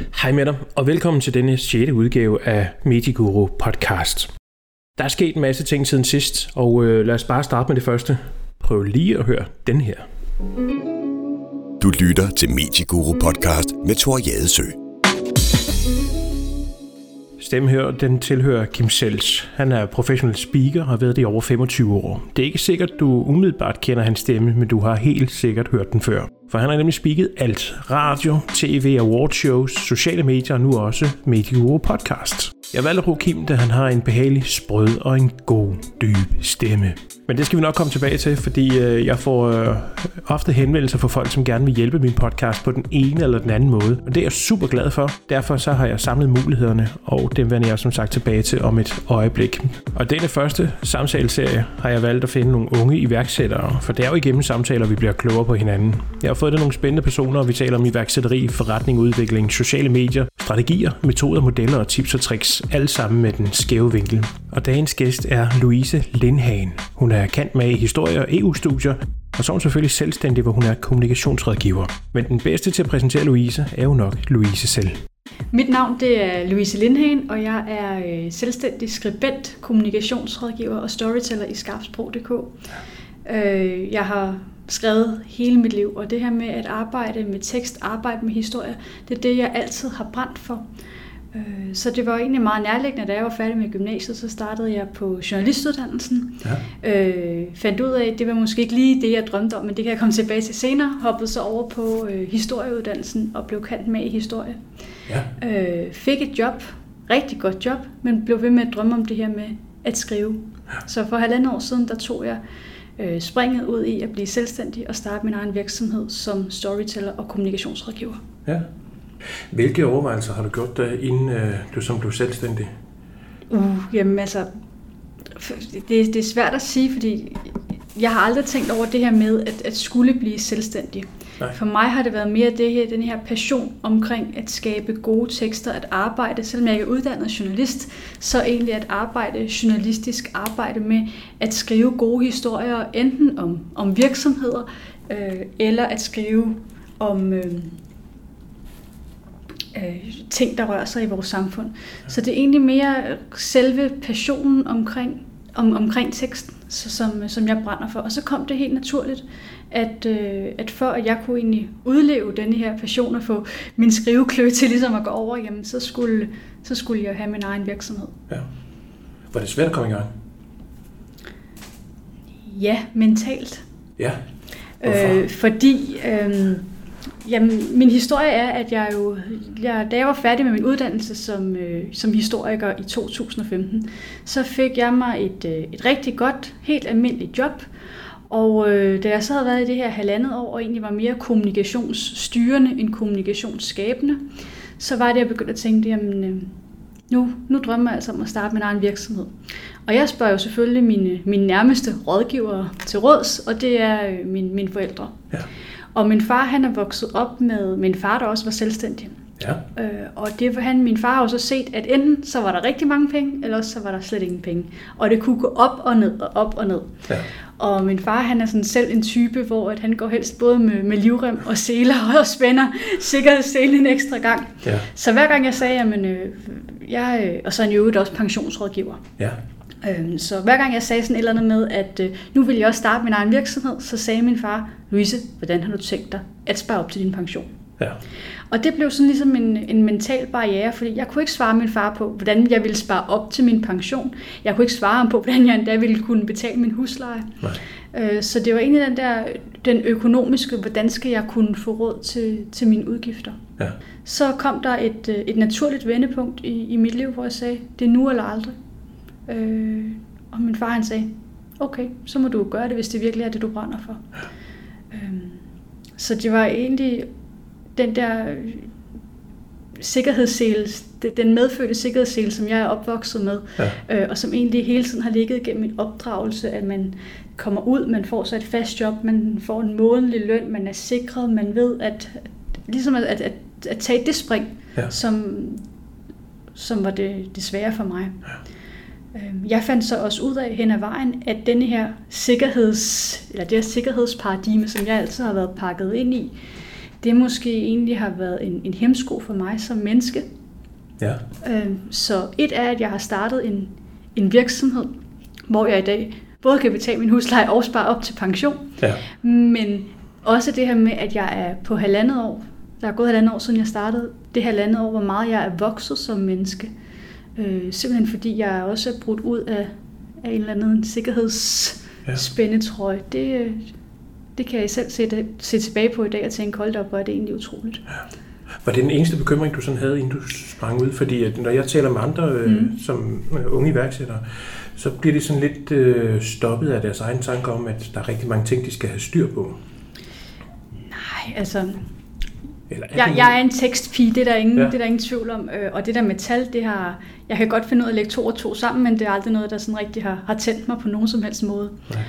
Hej med dig, og velkommen til denne 6. udgave af Mediguru podcast. Der er sket en masse ting siden sidst, og øh, lad os bare starte med det første. Prøv lige at høre den her. Du lytter til Mediguru podcast med Thor Jadesø. Stemmen her, den tilhører Kim Sels. Han er professionel speaker og har været det i over 25 år. Det er ikke sikkert, du umiddelbart kender hans stemme, men du har helt sikkert hørt den før. For han har nemlig speaket alt. Radio, tv, awardshows, sociale medier og nu også Mediguru podcast. Jeg valgte Rokim, Kim, da han har en behagelig sprød og en god, dyb stemme. Men det skal vi nok komme tilbage til, fordi øh, jeg får øh, ofte henvendelser fra folk, som gerne vil hjælpe min podcast på den ene eller den anden måde. Og det er jeg super glad for. Derfor så har jeg samlet mulighederne, og dem vender jeg som sagt tilbage til om et øjeblik. Og denne første samtaleserie har jeg valgt at finde nogle unge iværksættere, for det er jo igennem samtaler, vi bliver klogere på hinanden. Jeg har fået det nogle spændende personer, og vi taler om iværksætteri, forretning, udvikling, sociale medier, strategier, metoder, modeller og tips og tricks, alt sammen med den skæve vinkel. Og dagens gæst er Louise Lindhagen. Hun er kendt med historie og EU-studier, og så er hun selvfølgelig selvstændig, hvor hun er kommunikationsrådgiver. Men den bedste til at præsentere Louise er jo nok Louise selv. Mit navn det er Louise Lindhagen, og jeg er øh, selvstændig skribent, kommunikationsrådgiver og storyteller i skarpsprog.dk. Øh, Jeg har skrevet hele mit liv, og det her med at arbejde med tekst, arbejde med historie, det er det, jeg altid har brændt for. Øh, Så det var egentlig meget nærliggende, da jeg var færdig med gymnasiet, så startede jeg på journalistuddannelsen. Ja. Øh, fandt ud af, at det var måske ikke lige det, jeg drømte om, men det kan jeg komme tilbage til senere. Hoppede så over på øh, historieuddannelsen og blev kendt med i historie. Ja. Øh, fik et job, rigtig godt job, men blev ved med at drømme om det her med at skrive. Ja. Så for halvandet år siden, der tog jeg øh, springet ud i at blive selvstændig og starte min egen virksomhed som storyteller og kommunikationsrådgiver. Ja. Hvilke overvejelser har du gjort dig, inden øh, du som blev selvstændig? Uh, jamen altså, det, det er svært at sige, fordi jeg har aldrig tænkt over det her med at, at skulle blive selvstændig. Nej. For mig har det været mere det her, den her passion omkring at skabe gode tekster, at arbejde, selvom jeg ikke er uddannet journalist, så egentlig at arbejde journalistisk, arbejde med at skrive gode historier, enten om, om virksomheder, øh, eller at skrive om øh, øh, ting, der rører sig i vores samfund. Så det er egentlig mere selve passionen omkring, om, omkring teksten, så, som, som jeg brænder for. Og så kom det helt naturligt, at, øh, at for at jeg kunne egentlig udleve denne her passion og få min skriveklø til ligesom at gå over, jamen, så, skulle, så skulle jeg have min egen virksomhed. Ja. Var det svært at komme i gang? Ja, mentalt. Ja. Hvorfor? Øh, fordi øh, jamen, min historie er, at jeg jo, jeg, da jeg var færdig med min uddannelse som, øh, som historiker i 2015, så fik jeg mig et, øh, et rigtig godt, helt almindeligt job. Og øh, da jeg så havde været i det her halvandet år, og egentlig var mere kommunikationsstyrende end kommunikationsskabende, så var det, jeg begyndte at tænke, jamen, øh, nu, nu drømmer jeg altså om at starte min egen virksomhed. Og jeg spørger jo selvfølgelig mine, mine nærmeste rådgivere til råds, og det er øh, min, mine forældre. Ja. Og min far, han er vokset op med min far, der også var selvstændig. Ja. Øh, og det var han, min far har jo så set, at enten så var der rigtig mange penge, eller også så var der slet ingen penge. Og det kunne gå op og ned og op og ned. Ja. Og min far, han er sådan selv en type, hvor at han går helst både med, med livrem og seler og spænder sikkerhedsselen en ekstra gang. Ja. Så hver gang jeg sagde, jamen, øh, jeg, øh, og så er han jo også pensionsrådgiver. Ja. Øhm, Så hver gang jeg sagde sådan et eller andet med, at øh, nu vil jeg også starte min egen virksomhed, så sagde min far, Louise, hvordan har du tænkt dig at spare op til din pension? Ja. Og det blev sådan ligesom en, en mental barriere, fordi jeg kunne ikke svare min far på, hvordan jeg ville spare op til min pension. Jeg kunne ikke svare ham på, hvordan jeg endda ville kunne betale min husleje. Nej. Øh, Så det var egentlig den der, den økonomiske, hvordan skal jeg kunne få råd til, til mine udgifter. Ja. Så kom der et, øh, et naturligt vendepunkt i, i mit liv, hvor jeg sagde, det er nu eller aldrig. Øh, og min far han sagde, okay, så må du gøre det, hvis det virkelig er det, du brænder for. Øh, så det var egentlig den der sikkerhedssele, den medfødte sikkerhedssele, som jeg er opvokset med, Ja. øh, og som egentlig hele tiden har ligget gennem min opdragelse, at man kommer ud, man får så et fast job, man får en månedlig løn, man er sikret, man ved, at, ligesom at, at, at, at tage det spring, Ja. som, som var det, det svære for mig. Øhm, Jeg fandt så også ud af hen ad vejen, at denne her sikkerheds, eller det her sikkerhedsparadigme, som jeg altid har været pakket ind i, det måske egentlig har været en, en hemsko for mig som menneske. Ja. Øh, så et er, at jeg har startet en, en virksomhed, hvor jeg i dag både kan betale min husleje og spare op til pension. Ja. Men også det her med, at jeg er på halvandet år. Der er gået halvandet år, siden jeg startede. Det halvandet år, hvor meget jeg er vokset som menneske. Øh, simpelthen fordi jeg også er brudt ud af, af en eller anden sikkerhedsspændetrøje. Det, øh, det kan jeg selv se, se tilbage på i dag og tænke, hold op, hvor er det egentlig utroligt. Var det den eneste bekymring, du sådan havde, inden du sprang ud? Fordi at når jeg taler med andre øh, mm. som øh, unge iværksættere, så bliver de sådan lidt øh, stoppet af deres egen tanker om, at der er rigtig mange ting, de skal have styr på. Nej, altså... Eller er Jeg, jeg er en tekstpige, det er der ingen, Ja. ja. det er der ingen tvivl om. Øh, Og det der med tal, det har... Jeg kan godt finde ud af at lægge to og to sammen, men det er aldrig noget, der sådan rigtig har, har tændt mig på nogen som helst måde. Nej.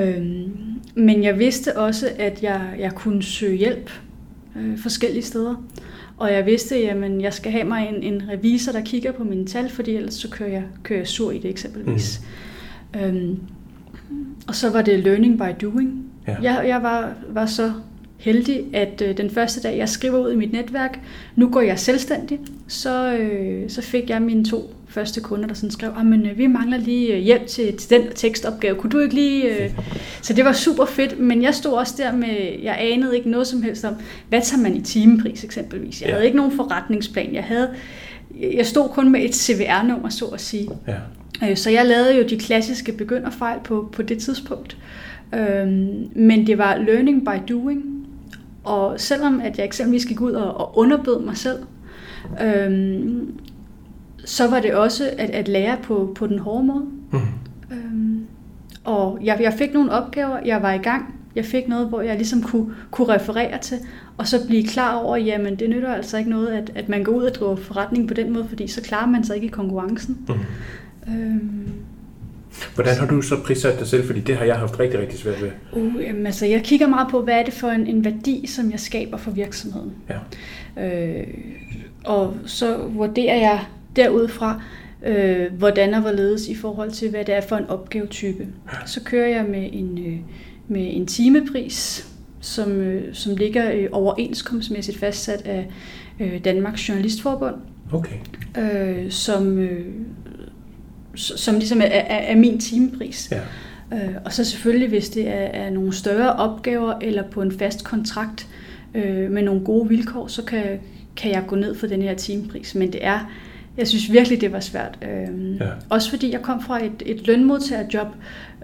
Øhm, men jeg vidste også, at jeg, jeg kunne søge hjælp øh, forskellige steder. Og jeg vidste, at jeg skal have mig en, en revisor, der kigger på mine tal, fordi ellers så kører jeg, kører jeg sur i det eksempelvis. Mm. Øhm, og så var det learning by doing. Ja. Jeg, jeg var, var så heldig, at øh, den første dag, jeg skriver ud i mit netværk, nu går jeg selvstændig, så, øh, så fik jeg mine to første kunder, der sådan skrev, "Ah, men øh, vi mangler lige øh, hjælp til, til den tekstopgave, kunne du ikke lige... Øh? Så det var super fedt, men jeg stod også der med, jeg anede ikke noget som helst om, hvad tager man i timepris eksempelvis. Jeg Ja. havde ikke nogen forretningsplan, jeg havde... Jeg stod kun med et CVR-nummer, så at sige. Ja. Øh, Så jeg lavede jo de klassiske begynderfejl på, på det tidspunkt. Øhm, men det var learning by doing. Og selvom at jeg eksempelvis gik ud og, og underbød mig selv, øhm, så var det også at, at lære på, på den hårde måde. Mm. Øhm, og jeg, jeg fik nogle opgaver, jeg var i gang. Jeg fik noget, hvor jeg ligesom kunne, kunne referere til, og så blive klar over, jamen det nytter altså ikke noget, at, at man går ud og driver forretning på den måde, fordi så klarer man sig ikke i konkurrencen. Mm. Øhm, Hvordan har du så prissat dig selv? Fordi det har jeg haft rigtig, rigtig svært ved. Uh, jamen, altså, jeg kigger meget på, hvad er det for en, en værdi, som jeg skaber for virksomheden. Ja. Øh, og så vurderer jeg derudfra, øh, hvordan og hvorledes i forhold til, hvad det er for en opgavetype. Så kører jeg med en, øh, med en timepris, som, øh, som ligger øh, overenskomstmæssigt fastsat af øh, Danmarks Journalistforbund, Okay. øh, som, øh, som ligesom er, er, er min timepris. Ja. Øh, og så selvfølgelig, hvis det er, er nogle større opgaver eller på en fast kontrakt øh, med nogle gode vilkår, så kan, kan jeg gå ned for den her timepris. Men det er, jeg synes virkelig, det var svært. Øh, Ja. Også fordi jeg kom fra et, et lønmodtagerjob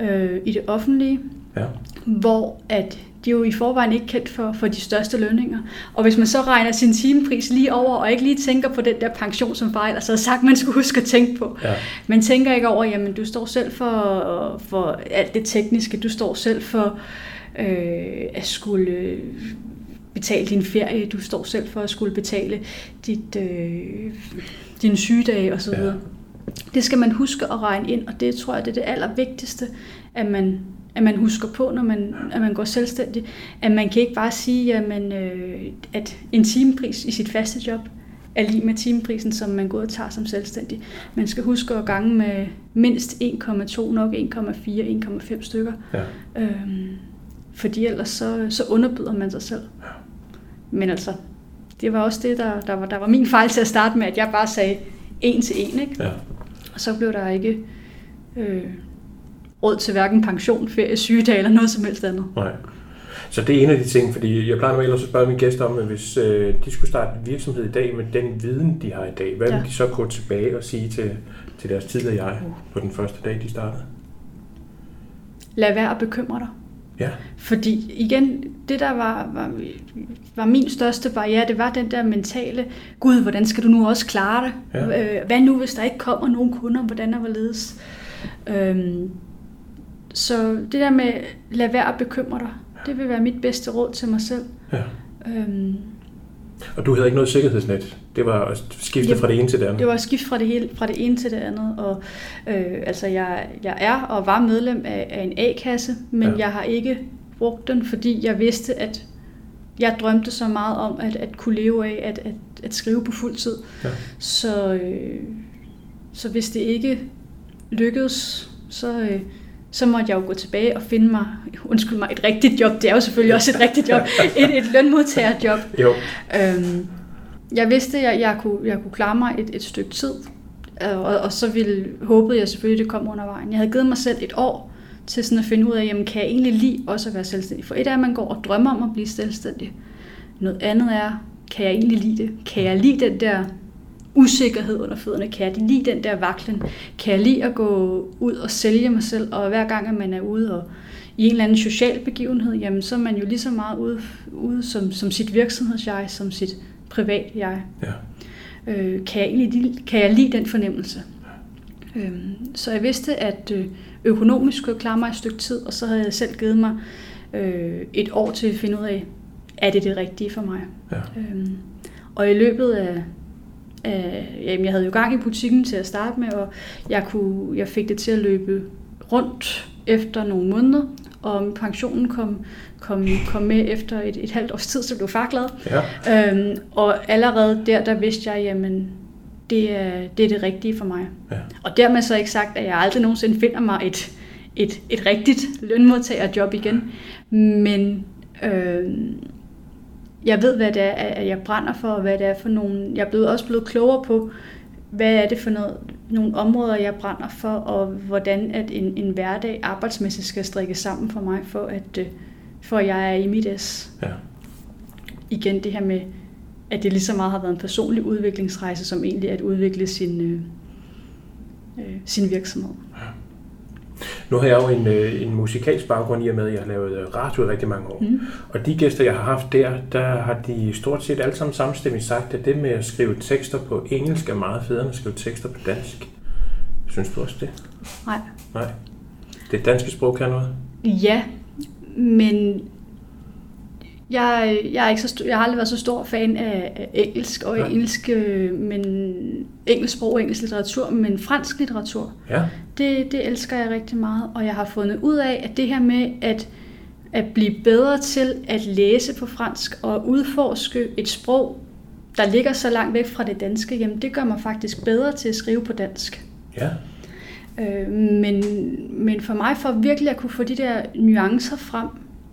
øh, i det offentlige, Ja. hvor at de er jo i forvejen ikke kendt for, for de største lønninger. Og hvis man så regner sin timepris lige over, og ikke lige tænker på den der pension, som far ellers havde sagt, man skulle huske at tænke på. Ja. Man tænker ikke over, jamen du står selv for, for alt det tekniske, du står selv for øh, at skulle betale din ferie, du står selv for at skulle betale dit, øh, dine sygedage osv. Ja. Det skal man huske at regne ind, og det tror jeg, det er det allervigtigste, at man, at man husker på, når man, at man går selvstændig. At man kan ikke bare sige, jamen, øh, at en timepris i sit faste job er lige med timeprisen, som man går og tager som selvstændig. Man skal huske at gange med mindst 1,2, nok 1,4, 1,5 stykker. Ja. Øhm, fordi ellers så, så underbyder man sig selv. Men altså, det var også det, der, der, var, der var min fejl til at starte med, at jeg bare sagde en til en, ikke? Ja. Og så blev der ikke øh, råd til hverken pension, ferie, sygedag eller noget som helst andet. Nej. Så det er en af de ting, fordi jeg plejer normalt også at spørge mine gæster om, at hvis øh, de skulle starte en virksomhed i dag med den viden, de har i dag, hvad. Ja. vil de så gå tilbage og sige til, til deres tidligere jeg på den første dag, de startede? Lad være at bekymre dig. Ja. Fordi igen, det der var, var, var min største barriere, det var den der mentale, gud, hvordan skal du nu også klare det? Ja. Øh, hvad nu, hvis der ikke kommer nogen kunder, hvordan og hvorledes? Øhm, så det der med, lad være at bekymre dig, det vil være mit bedste råd til mig selv. ja. Øhm, Og du havde ikke noget sikkerhedsnet. Det var at skifte Jamen, fra det ene til det andet. Det var et skift fra det, hele, fra det ene til det andet. Og, øh, altså jeg, jeg er og var medlem af, af en A-kasse, men Ja. ja. jeg har ikke brugt den, fordi jeg vidste, at jeg drømte så meget om at, at kunne leve af at, at, at skrive på fuld tid. Ja. Så, øh, så hvis det ikke lykkedes, så, øh, så måtte jeg jo gå tilbage og finde mig, undskyld mig, et rigtigt job. Det er jo selvfølgelig også et rigtigt job. Et, et lønmodtagerjob. Jo. Øhm, jeg vidste, at jeg, jeg, kunne, jeg kunne klare mig et, et stykke tid, og, og så ville, håbede jeg selvfølgelig, at det kom under vejen. Jeg havde givet mig selv et år til sådan at finde ud af, jamen, kan jeg egentlig lide også at være selvstændig? For et er, at man går og drømmer om at blive selvstændig. Noget andet er, kan jeg egentlig lide det? Kan jeg lide den der usikkerhed under fødderne? Kan jeg lide den der vaklen? Kan jeg lide at gå ud og sælge mig selv? Og hver gang, at man er ude og i en eller anden social begivenhed, jamen så er man jo lige så meget ude, ude som, som sit virksomhedsjeg, som sit privat jeg. Ja. Øh, kan, jeg egentlig, kan jeg lide den fornemmelse? Øh, så jeg vidste, at øh, økonomisk skulle jeg klare mig et stykke tid, og så havde jeg selv givet mig øh, et år til at finde ud af, er det det rigtige for mig? Ja. Øh, og i løbet af, af jamen jeg havde jo gang i butikken til at starte med, og jeg, kunne, jeg fik det til at løbe rundt efter nogle måneder, og pensionen kom, kom, kom med efter et, et halvt års tid, så blev far glad. Ja. Øhm, og allerede der, der vidste jeg, jamen, det er, det er det rigtige for mig. Ja. Og dermed så ikke sagt, at jeg aldrig nogensinde finder mig et, et, et rigtigt lønmodtagerjob igen. Men øh, jeg ved, hvad det er, at jeg brænder for, og hvad det er for nogle... Jeg er blevet, også blevet klogere på, hvad er det for noget, nogle områder, jeg brænder for, og hvordan at en, en hverdag arbejdsmæssigt skal strikkes sammen for mig, for at, øh, for at jeg er i mit S. Ja. Igen det her med, at det lige så meget har været en personlig udviklingsrejse, som egentlig at udvikle sin, øh, øh, sin virksomhed. Nu har jeg jo en, øh, en musikalsk baggrund i og med, at jeg har lavet øh, radio i rigtig mange år. Mm. Og de gæster, jeg har haft der, der har de stort set alle sammen samstemmigt sagt, at det med at skrive tekster på engelsk er meget federe end at skrive tekster på dansk. Synes du også det? Nej. Nej. Det danske sprog kan noget? Ja, men jeg, jeg, er ikke så stor, jeg har aldrig været så stor fan af, engelsk og Nej. engelsk, øh, men engelsk sprog og engelsk litteratur, men fransk litteratur, Ja. det, det elsker jeg rigtig meget. Og jeg har fundet ud af, at det her med at, at blive bedre til at læse på fransk og udforske et sprog, der ligger så langt væk fra det danske, jamen det gør mig faktisk bedre til at skrive på dansk. Ja. Øh, men, men for mig, for virkelig at kunne få de der nuancer frem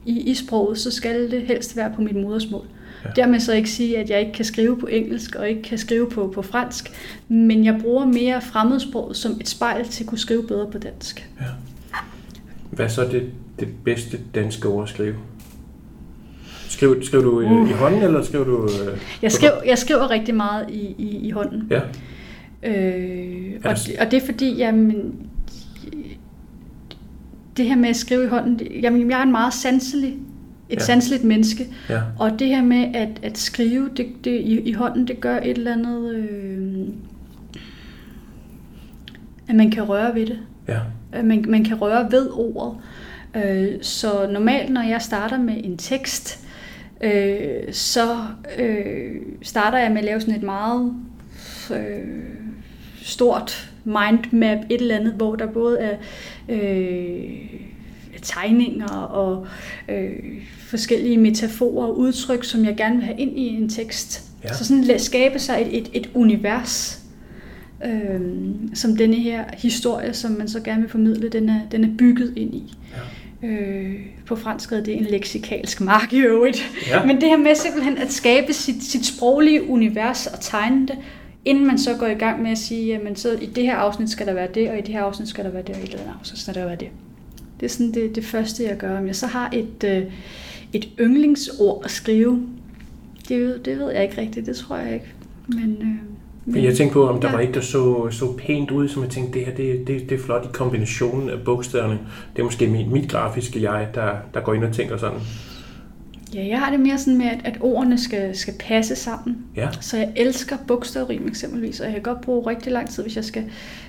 i, i sproget, så skal det helst være på mit modersmål. Ja. Dermed så ikke sige, at jeg ikke kan skrive på engelsk og ikke kan skrive på, på fransk, men jeg bruger mere fremmedsproget som et spejl til at kunne skrive bedre på dansk. ja. Hvad er så det, det bedste danske ord at skrive? Skriver, skriver du i, Uh. i hånden, eller skriver du... Øh, Jeg, skriver, jeg skriver rigtig meget i, i, i hånden. Ja. Øh, og, det, og det er fordi, jamen, det her med at skrive i hånden, jamen, jeg er en meget sanselig, et ja. sanseligt menneske, Ja. og det her med at, at skrive det, det, i, i hånden, det gør et eller andet, øh, at man kan røre ved det. Ja. At man, man kan røre ved ordet. Øh, så normalt, når jeg starter med en tekst, øh, så øh, starter jeg med at lave sådan et meget øh, stort mindmap, et eller andet, hvor der både er øh, tegninger og øh, forskellige metaforer og udtryk, som jeg gerne vil have ind i en tekst. Ja. Så sådan skabe sig et, et, et univers, øh, som denne her historie, som man så gerne vil formidle, den er, den er bygget ind i. Ja. Øh, på fransk hedder det en leksikalsk mark i øvrigt. Ja. Men det her med simpelthen at skabe sit, sit sproglige univers og tegne det, inden man så går i gang med at sige, jamen så i det her afsnit skal der være det, og i det her afsnit skal der være det, og i det her afsnit skal der være det. Det er sådan det, det første, jeg gør. Om jeg så har et, øh, et yndlingsord at skrive, det, ved- det ved jeg ikke rigtigt, det tror jeg ikke. Men, øh, Men jeg tænkte på, om der Ja. var et, der så, så pænt ud, som jeg tænkte, det her det, det, det er flot i kombinationen af bogstaverne. Det er måske mit, mit grafiske jeg, der, der går ind og tænker sådan. Ja, jeg har det mere sådan med, at, at ordene skal, skal passe sammen. Ja, Så jeg elsker bogstavrim eksempelvis, og jeg kan godt bruge rigtig lang tid, hvis jeg, skal,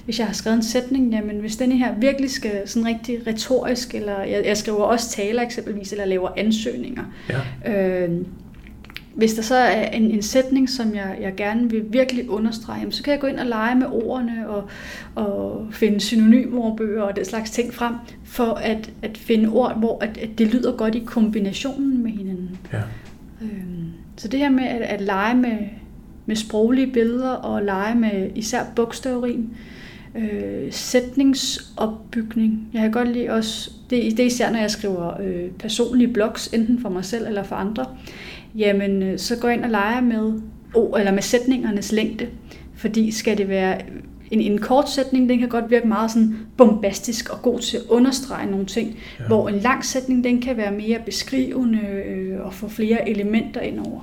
hvis jeg har skrevet en sætning. Jamen, hvis denne her virkelig skal sådan rigtig retorisk, eller jeg, jeg skriver også taler eksempelvis, eller laver ansøgninger. ja, Øh, hvis der så er en, en sætning, som jeg, jeg gerne vil virkelig understrege, så kan jeg gå ind og lege med ordene og, og finde synonymordbøger og den slags ting frem, for at, at finde ord, hvor at, at det lyder godt i kombinationen med hinanden ja. Øhm, Så det her med at, at lege med, med sproglige billeder og lege med især bogstavrim, øh, sætningsopbygning. Jeg kan godt lide også, det, det er især når jeg skriver øh, personlige blogs, enten for mig selv eller for andre, jamen øh, så går jeg ind og leger med, oh, eller med sætningernes længde. Fordi skal det være en, en kort sætning, den kan godt virke meget sådan bombastisk og god til at understrege nogle ting, ja. hvor en lang sætning, den kan være mere beskrivende øh, og få flere elementer ind over.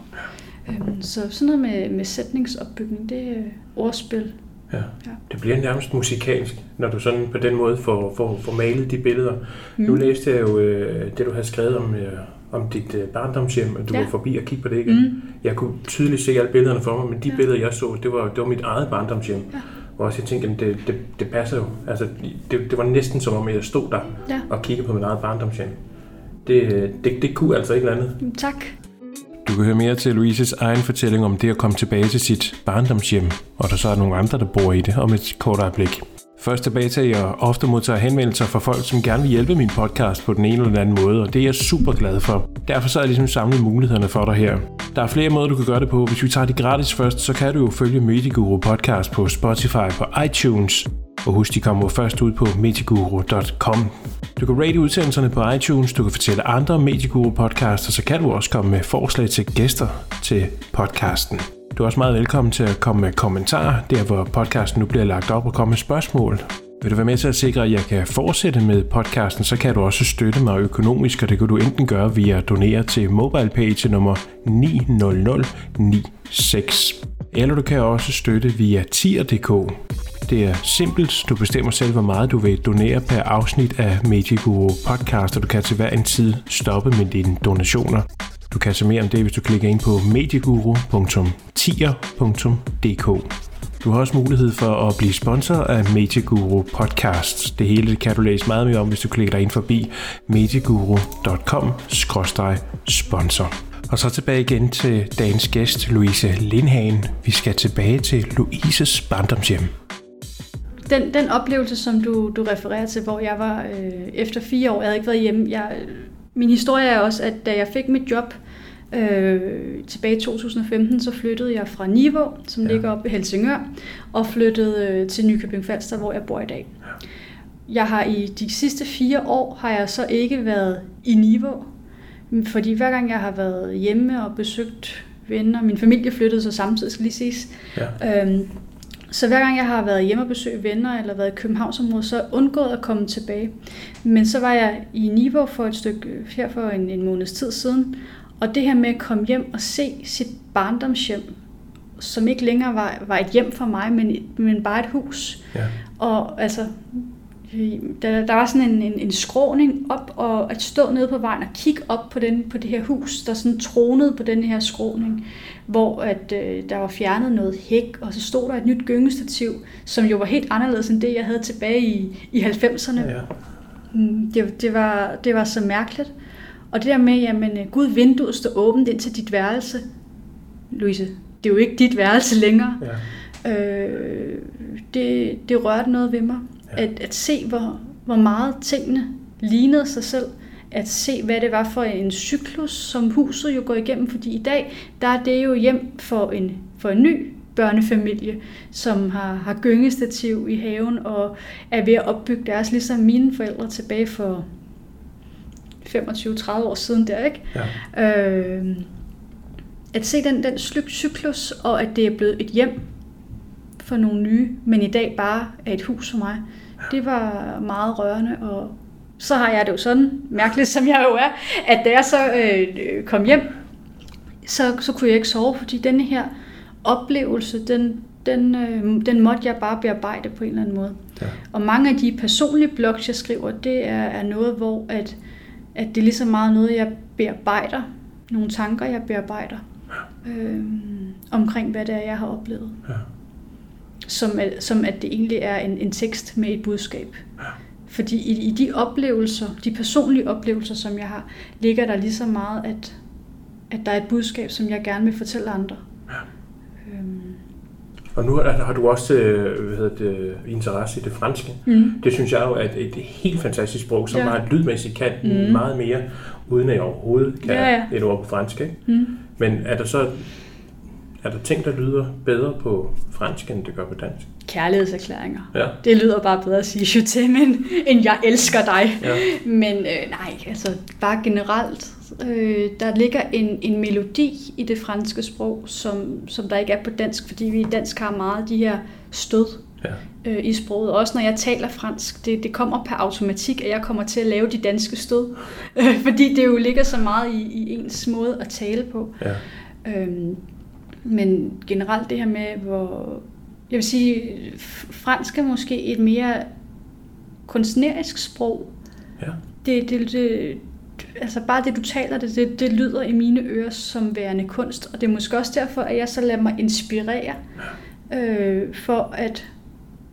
Ja. Øhm, så sådan noget med, med sætningsopbygning, det er ordspil. Ja. ja. Det bliver nærmest musikalsk, når du sådan på den måde får, får, får malet de billeder. Mm. Nu læste jeg jo øh, det, du har skrevet om, øh, om dit øh, barndomshjem, at du ja. var forbi og kigge på det igen. Mm. Jeg kunne tydeligt se alle billederne for mig, men de ja. billeder, jeg så, det var, det var mit eget barndomshjem. Ja. Hvor også jeg tænkte, det, det, det passer jo. Altså, det, det var næsten som om, jeg stod der ja. og kiggede på mit eget barndomshjem. Det, det, det kunne altså ikke andet. Tak. Du kan høre mere til Louises egen fortælling om det at komme tilbage til sit barndomshjem, og der så er nogle andre, der bor i det om et kort øjeblik. Først tilbage til, at jeg ofte modtager henvendelser fra folk, som gerne vil hjælpe min podcast på den ene eller den anden måde, og det er jeg super glad for. Derfor så har jeg ligesom samlet mulighederne for dig her. Der er flere måder, du kan gøre det på. Hvis vi tager det gratis først, så kan du jo følge Mediguru podcast på Spotify på iTunes. Og husk, de kommer først ud på mediguru.com. Du kan rate udsendelserne på iTunes, du kan fortælle andre medieguru podcaster, så kan du også komme med forslag til gæster til podcasten. Du er også meget velkommen til at komme med kommentarer, der hvor podcasten nu bliver lagt op og komme med spørgsmål. Vil du være med til at sikre, at jeg kan fortsætte med podcasten, så kan du også støtte mig økonomisk, og det kan du enten gøre via at donere til MobilePay til nummer 90096. Eller du kan også støtte via tier.dk. Det er simpelt. Du bestemmer selv, hvor meget du vil donere per afsnit af Medieguru podcast, og du kan til hver en tid stoppe med dine donationer. Du kan se mere om det, hvis du klikker ind på medieguru.tier.dk. Du har også mulighed for at blive sponsor af Medieguru Podcasts. Det hele kan du læse meget mere om, hvis du klikker dig ind forbi medieguru.com-sponsor. Og så tilbage igen til dagens gæst, Louise Lindhagen. Vi skal tilbage til Louises barndomshjem. Den, den oplevelse, som du, du refererer til, hvor jeg var øh, efter fire år, jeg havde ikke været hjemme. Jeg, min historie er også, at da jeg fik mit job øh, tilbage i 2015, så flyttede jeg fra Niveau, som ja. ligger oppe i Helsingør, og flyttede øh, til Nykøbing Falster, hvor jeg bor i dag. Ja. Jeg har i de sidste fire år, har jeg så ikke været i Niveau, fordi hver gang jeg har været hjemme og besøgt venner, min familie flyttede så samtidig, skal lige siges, ja. øhm, så hver gang jeg har været hjemme og besøgt venner, eller været i Københavnsområdet, så undgået at komme tilbage. Men så var jeg i Niveau for et stykke, her for en, en måneds tid siden, og det her med at komme hjem og se sit barndomshjem, som ikke længere var, var et hjem for mig, men, men bare et hus. Ja. Og altså, der, der var sådan en, en, en skråning op, og at stå nede på vejen og kigge op på, den, på det her hus, der sådan tronede på den her skråning, hvor at, øh, der var fjernet noget hæk, og så stod der et nyt gyngestativ, som jo var helt anderledes end det, jeg havde tilbage i, i 90'erne. Ja, ja. Mm, det, det, var, det var så mærkeligt. Og det der med, jamen øh, Gud, vinduet står åbent ind til dit værelse. Louise, det er jo ikke dit værelse længere. Ja. Øh, det, det rørte noget ved mig. Ja. At, at se, hvor, hvor meget tingene lignede sig selv. At se, hvad det var for en cyklus, som huset jo går igennem. Fordi i dag, der er det jo hjem for en, for en ny børnefamilie, som har, har gyngestativ i haven og er ved at opbygge deres, ligesom mine forældre tilbage for 25-30 år siden der, ikke? Ja. Øh, at se den, den cyklus, og at det er blevet et hjem for nogle nye, men i dag bare er et hus for mig, det var meget rørende, og så har jeg det jo sådan, mærkeligt som jeg jo er, at da jeg så øh, kom hjem, så, så kunne jeg ikke sove, fordi denne her oplevelse, den, den, øh, den måtte jeg bare bearbejde på en eller anden måde. Ja. Og mange af de personlige blogs, jeg skriver, det er, er noget, hvor at, at det er lige så meget noget, jeg bearbejder. Nogle tanker, jeg bearbejder. Øh, omkring, hvad det er, jeg har oplevet. Ja. Som, at, som at det egentlig er en, en tekst med et budskab. Ja. Fordi i, i de oplevelser, de personlige oplevelser, som jeg har, ligger der lige så meget, at, at der er et budskab, som jeg gerne vil fortælle andre. Ja. Øhm. Og nu har du også øh, hvad hedder det, interesse i det franske. Mm. Det synes jeg jo er et, et helt fantastisk sprog, som ja. har et lydmæssigt kan mm. meget mere, uden at jeg overhovedet kan ja, ja. et ord på fransk. Ikke? Mm. Men er der så er der ting, der lyder bedre på fransk, end det gør på dansk? kærlighedserklæringer. Ja. Det lyder bare bedre at sige je t'aime, end, jeg elsker dig. Ja. Men øh, nej, altså bare generelt, øh, der ligger en, en melodi i det franske sprog, som, som der ikke er på dansk, fordi vi i dansk har meget de her stød Ja. øh, i sproget. Også når jeg taler fransk, det, det kommer per automatik, at jeg kommer til at lave de danske stød, øh, fordi det jo ligger så meget i, i ens måde at tale på. Ja. Øhm, men generelt det her med, hvor... Jeg vil sige, fransk er måske et mere kunstnerisk sprog. Ja. Det, det, det, altså bare det, du taler, det, det, det lyder i mine ører som værende kunst. Og det er måske også derfor, at jeg så lader mig inspirere øh, for at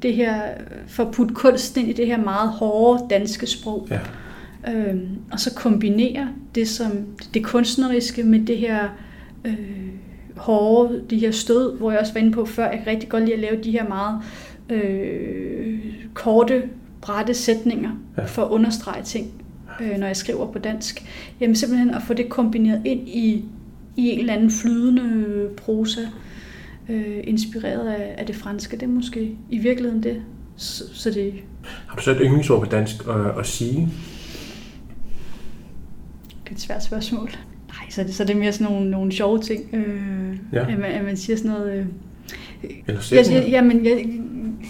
det her, for at putte kunsten ind i det her meget hårde danske sprog. Ja. Øhm, og så kombinere det som det kunstneriske med det her øh, hårde, de her stød, hvor jeg også var inde på før, jeg kan rigtig godt lide at lave de her meget øh, korte, brætte sætninger Ja. for at understrege ting, øh, når jeg skriver på dansk. Jamen simpelthen at få det kombineret ind i, i en eller anden flydende prosa, øh, inspireret af, af det franske. Det er måske i virkeligheden det. Så, så det, Har du så et yndlingsord på dansk at, at sige? Det er et svært spørgsmål. Så er det, så er det mere sådan nogle, nogle sjove ting, øh, Ja. at, man, at man siger sådan noget... Øh, Eller jeg, jeg, jamen, jeg,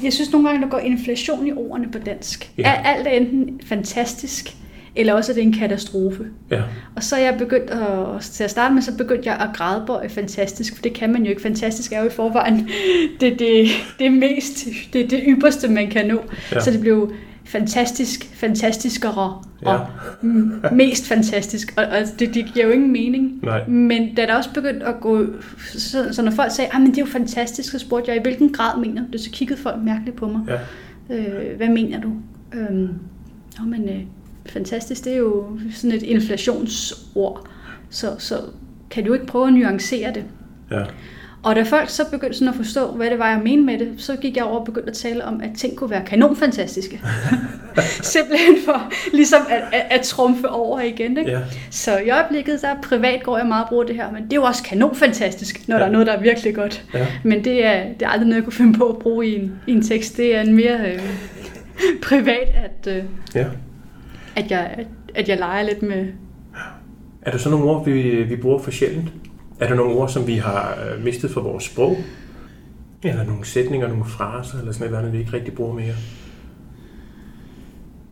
jeg synes nogle gange, der går inflation i ordene på dansk. Ja. Alt er enten fantastisk, eller også er det en katastrofe. Ja. Og så er jeg begyndt at, til at starte med, så begyndte jeg at grædebøje fantastisk, for det kan man jo ikke. Fantastisk er jo i forvejen det, det, det mest, det, det ypperste, man kan nå. Ja. Så det blev fantastisk, fantastiskere Ja. og mm, mest fantastisk. Og, og det, det giver jo ingen mening. Nej. Men da der også begyndt at gå, så, så når folk sagde, at det er jo fantastisk, så spurgte jeg, i hvilken grad mener du det? Så kiggede folk mærkeligt på mig. Ja. Øh, hvad mener du? Øhm, nå, men øh, fantastisk, det er jo sådan et inflationsord. Så, så kan du ikke prøve at nuancere det? Ja. Og da folk så begyndte sådan at forstå, hvad det var, jeg mente med det, så gik jeg over og begyndte at tale om, at ting kunne være kanonfantastiske. Simpelthen for ligesom at, at, at trumfe over igen. Ikke? Ja. Så i øjeblikket, der privat går jeg meget og bruger det her, men det er jo også kanonfantastisk, når Ja. der er noget, der er virkelig godt. Ja. Men det er, det er aldrig noget, jeg kunne finde på at bruge i en, i en tekst. Det er en mere øh, privat, at, øh, ja. at, jeg, at, jeg leger lidt med... Er der så nogle ord, vi, vi bruger for sjældent? Er der nogle ord, som vi har øh, mistet fra vores sprog? Eller nogle sætninger, nogle fraser, eller sådan et eller andet, vi ikke rigtig bruger mere?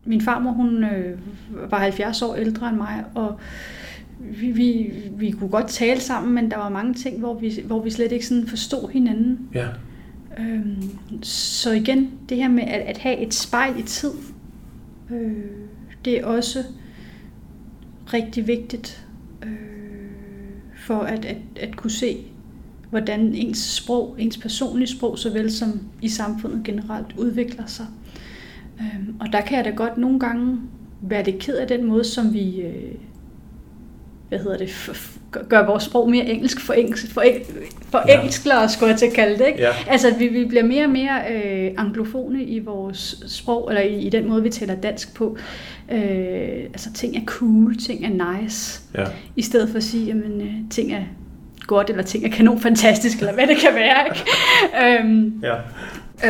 Min farmor, hun øh, var 70 år ældre end mig, og vi, vi, vi kunne godt tale sammen, men der var mange ting, hvor vi, hvor vi slet ikke sådan forstod hinanden. Ja. Øhm, så igen, det her med at, at have et spejl i tid, øh, det er også rigtig vigtigt øh, for at, at, at kunne se, hvordan ens sprog, ens personlige sprog, såvel som i samfundet generelt, udvikler sig. Øhm, og der kan jeg da godt nogle gange være lidt ked af den måde, som vi øh, hvad hedder det, gør- vores sprog mere engelsk for engelsk, for, eng, for Ja. engelskere, skulle jeg til at kalde det. Ikke? Ja. Altså, vi, vi bliver mere og mere øh, anglofone i vores sprog, eller i, i den måde, vi taler dansk på. Øh, altså, ting er cool, ting er nice, Ja. i stedet for at sige, jamen, øh, ting er godt, eller ting er kanon fantastisk, eller hvad det kan være. Ikke? øhm, Ja.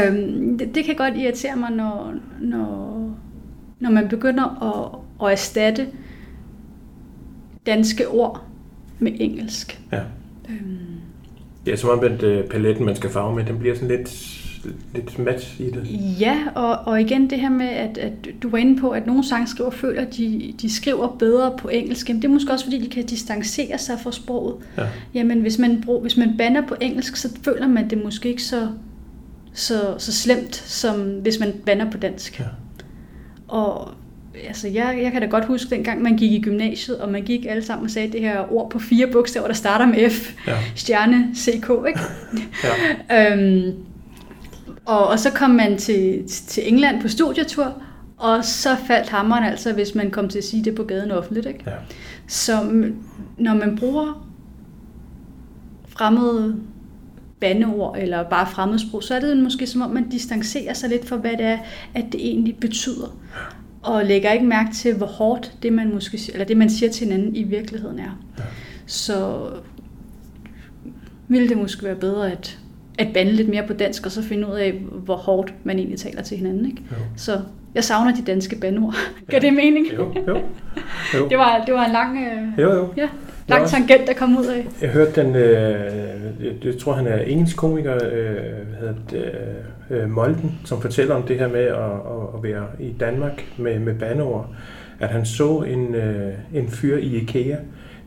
Øhm, det, det kan godt irritere mig, når, når, når man begynder at, at erstatte danske ord med engelsk. Ja. Øhm, er som om, at øh, paletten, man skal farve med, den bliver sådan lidt, lidt mat i det. ja, og, og igen det her med, at, at du var inde på, at nogle sangskriver føler, at de, de skriver bedre på engelsk. Jamen, det er måske også, fordi de kan distancere sig fra sproget. Ja. Jamen, hvis man, brug, hvis man banner på engelsk, så føler man det måske ikke så, så, så slemt, som hvis man banner på dansk. Ja. Og altså, jeg, jeg kan da godt huske dengang, man gik i gymnasiet, og man gik alle sammen og sagde det her ord på fire bogstaver, der starter med F, Ja. stjerne, CK, ikke? Ja. øhm, og, og så kom man til, til England på studietur, og så faldt hammeren altså, hvis man kom til at sige det på gaden offentligt, ikke? Ja. Så når man bruger fremmede bandeord eller bare fremmedsprog, så er det måske som om, man distancerer sig lidt fra, hvad det er, at det egentlig betyder. Og lægger ikke mærke til, hvor hårdt det, man, måske, eller det, man siger til hinanden i virkeligheden er. Ja. Så ville det måske være bedre, at at bande lidt mere på dansk, og så finde ud af, hvor hårdt man egentlig taler til hinanden. Ikke? Jo. Så jeg savner de danske bandord. Gør det mening? Jo, jo. jo. Det var, det var en lang, øh, Jo, jo. ja, lang tangent, der kom ud af. Jeg hørte den, øh, jeg, jeg tror han er engelsk komiker, øh, hvad hedder det, øh, Molden, som fortæller om det her med at, at, være i Danmark med, med bandeord. At han så en, øh, en fyr i IKEA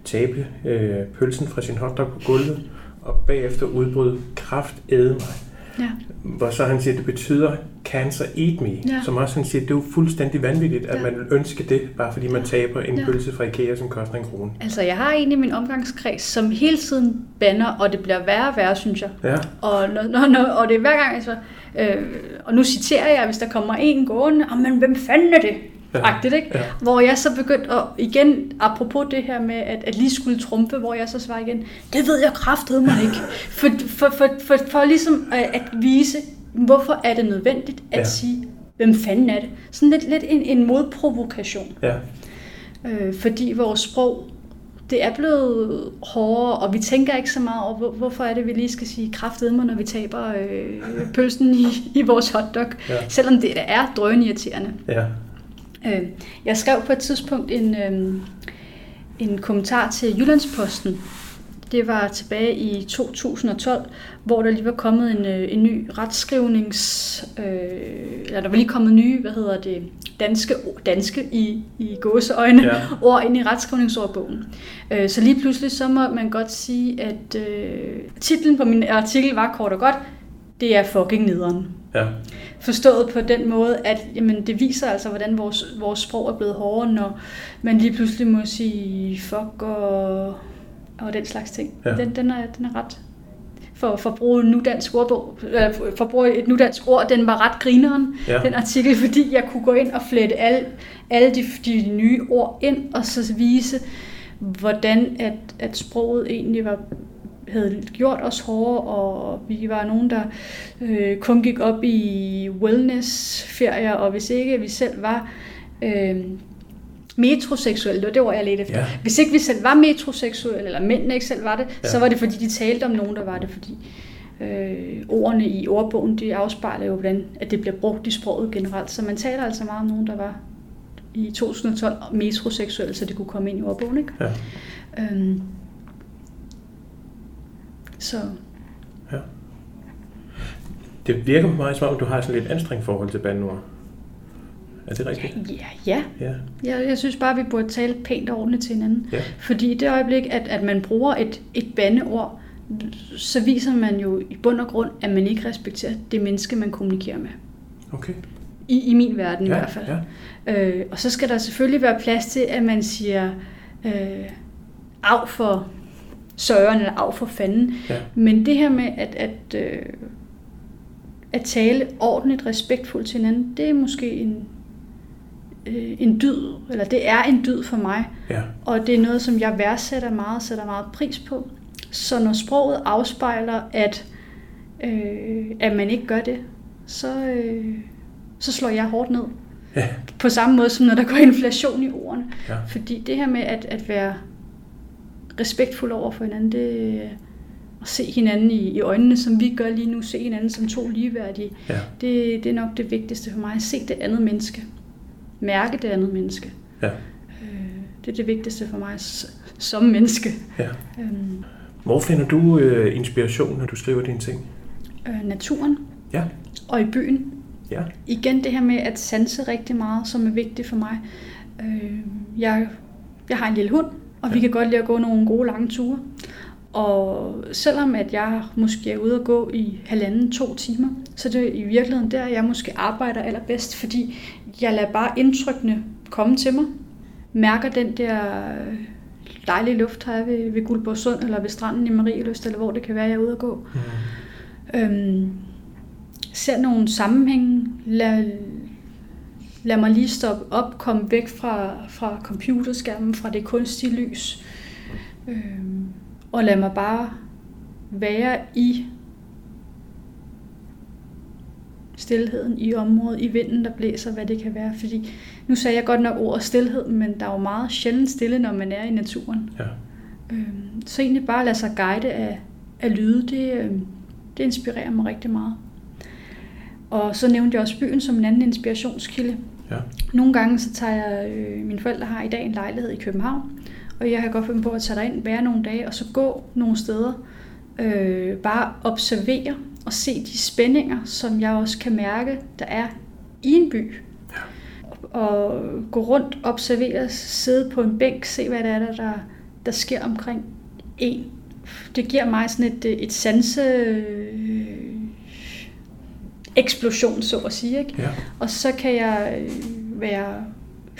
tabe øh, pølsen fra sin hotdog på gulvet, og bagefter udbrød kraft æde mig. Ja. Hvor så han siger, at det betyder cancer eat me. Ja. Som også han siger, det er jo fuldstændig vanvittigt, at Ja. man vil ønske det, bare fordi man taber en Ja. pølse fra IKEA, som koster en krone. Altså, jeg har en i min omgangskreds, som hele tiden banner, og det bliver værre og værre, synes jeg. Ja, Og, når, når, når, og det er hver gang, altså, øh, og nu citerer jeg, hvis der kommer en gående, oh, men hvem fanden er det? Agtigt, ikke? Ja. Hvor jeg så begyndte at, igen, apropos det her med, at, at lige skulle trumfe, hvor jeg så svarer igen, det ved jeg kraftede mig ikke. For, for, for, for, for ligesom at, at vise, hvorfor er det nødvendigt at Ja. sige, hvem fanden er det? Sådan lidt, lidt en, en modprovokation. ja, Øh, fordi vores sprog, det er blevet hårdere, og vi tænker ikke så meget over, hvor, hvorfor er det, vi lige skal sige kraftedme, når vi taber øh, pølsen i, i vores hotdog. Ja. Selvom det er drønirriterende. ja. Øh, jeg skrev på et tidspunkt en, øh, en kommentar til Jyllandsposten. Det var tilbage i 2012, hvor der lige var kommet en, øh, en ny retskrivnings... Øh, eller der var lige kommet nye, hvad hedder det, danske, danske i, i gåseøjne Ja. ord ind i retskrivningsordbogen. Øh, så lige pludselig så må man godt sige, at øh, titlen på min artikel var kort og godt, det er fucking nederen. ja. Forstået på den måde, at jamen, det viser altså, hvordan vores, vores sprog er blevet hårdere, når man lige pludselig må sige fuck og, og den slags ting. Ja. Den, den, er, den er ret. For, for at bruge en nudansk ordbog, eller for at bruge et nudansk ord, den var ret grineren, Ja. den artikel, fordi jeg kunne gå ind og flette alle, alle de, de nye ord ind, og så vise, hvordan at, at sproget egentlig var havde gjort os hårdere, og vi var nogen, der øh, kun gik op i wellness-ferier, og hvis ikke vi selv var øh, metroseksuelle, det var det ord, jeg ledte efter. Ja. Hvis ikke vi selv var metroseksuelle, eller mændene ikke selv var det, Ja. så var det fordi, de talte om nogen, der var det, fordi øh, ordene i ordbogen, de afspejler jo, hvordan at det bliver brugt i sproget generelt. Så man taler altså meget om nogen, der var i 2012 metroseksuelle, så det kunne komme ind i ordbogen, ikke? Ja. Øhm, så ja. Det virker på mig som om, du har sådan lidt anstrengt forhold til bandeord. Er det rigtigt? ja, ja. Ja. Jeg, jeg synes bare, at vi burde tale pænt og ordentligt til hinanden. Ja. Fordi i det øjeblik, at, at man bruger et, et bandeord, så viser man jo i bund og grund, at man ikke respekterer det menneske, man kommunikerer med. Okay. I, i min verden Ja, i hvert fald. ja. Øh, og så skal der selvfølgelig være plads til, at man siger øh, af for søren eller af for fanden. Ja. Men det her med at, at, øh, at tale ordentligt, respektfuldt til hinanden, det er måske en, øh, en dyd, eller det er en dyd for mig. Ja. Og det er noget, som jeg værdsætter meget, sætter meget pris på. Så når sproget afspejler, at, øh, at man ikke gør det, så, øh, så slår jeg hårdt ned. Ja. På samme måde som når der går inflation i ordene. Ja. Fordi det her med at, at være respektfuld over for hinanden, det at se hinanden i, i øjnene, som vi gør lige nu, se hinanden som to ligeværdige, Ja. det, det er nok det vigtigste for mig. At se det andet menneske. Mærke det andet menneske. Ja. Øh, det er det vigtigste for mig som menneske. ja. Øhm, Hvor finder du øh, inspiration, når du skriver dine ting? øh, naturen Ja. og i byen. Ja. Igen det her med at sanse rigtig meget, som er vigtigt for mig. Øh, jeg, jeg har en lille hund, og vi Ja. kan godt lide at gå nogle gode lange ture. Og selvom at jeg måske er ude at gå i halvanden, to timer, så er det i virkeligheden der, jeg måske arbejder allerbedst, fordi jeg lader bare indtrykkene komme til mig. Mærker den der øh, dejlige luft her ved, ved Guldborgsund, eller ved stranden i Marieløst, eller hvor det kan være, jeg er ude at gå. Mm. Øhm, ser nogle sammenhænge, lad, lad mig lige stoppe op, komme væk fra, fra computerskærmen, fra det kunstige lys, øhm, og lad mig bare være i stilheden i området, i vinden, der blæser, hvad det kan være. Fordi nu sagde jeg godt nok ordet stillhed, men der er jo meget sjældent stille, når man er i naturen. Ja. Øhm, så egentlig bare lade sig guide af, af lyde, det, øhm, Det inspirerer mig rigtig meget. Og så nævnte jeg også byen som en anden inspirationskilde. Ja. Nogle gange så tager jeg, øh, mine forældre har i dag en lejlighed i København, og jeg har godt finde på at tage ind, være nogle dage, og så gå nogle steder, øh, bare observere og se de spændinger, som jeg også kan mærke, der er i en by. Ja. Og gå rundt, observere, sidde på en bænk, se hvad det er, der, der, der sker omkring en. Det giver mig sådan et, et sanse øh, eksplosion, så at sige. Ikke? Ja. Og så kan jeg øh, være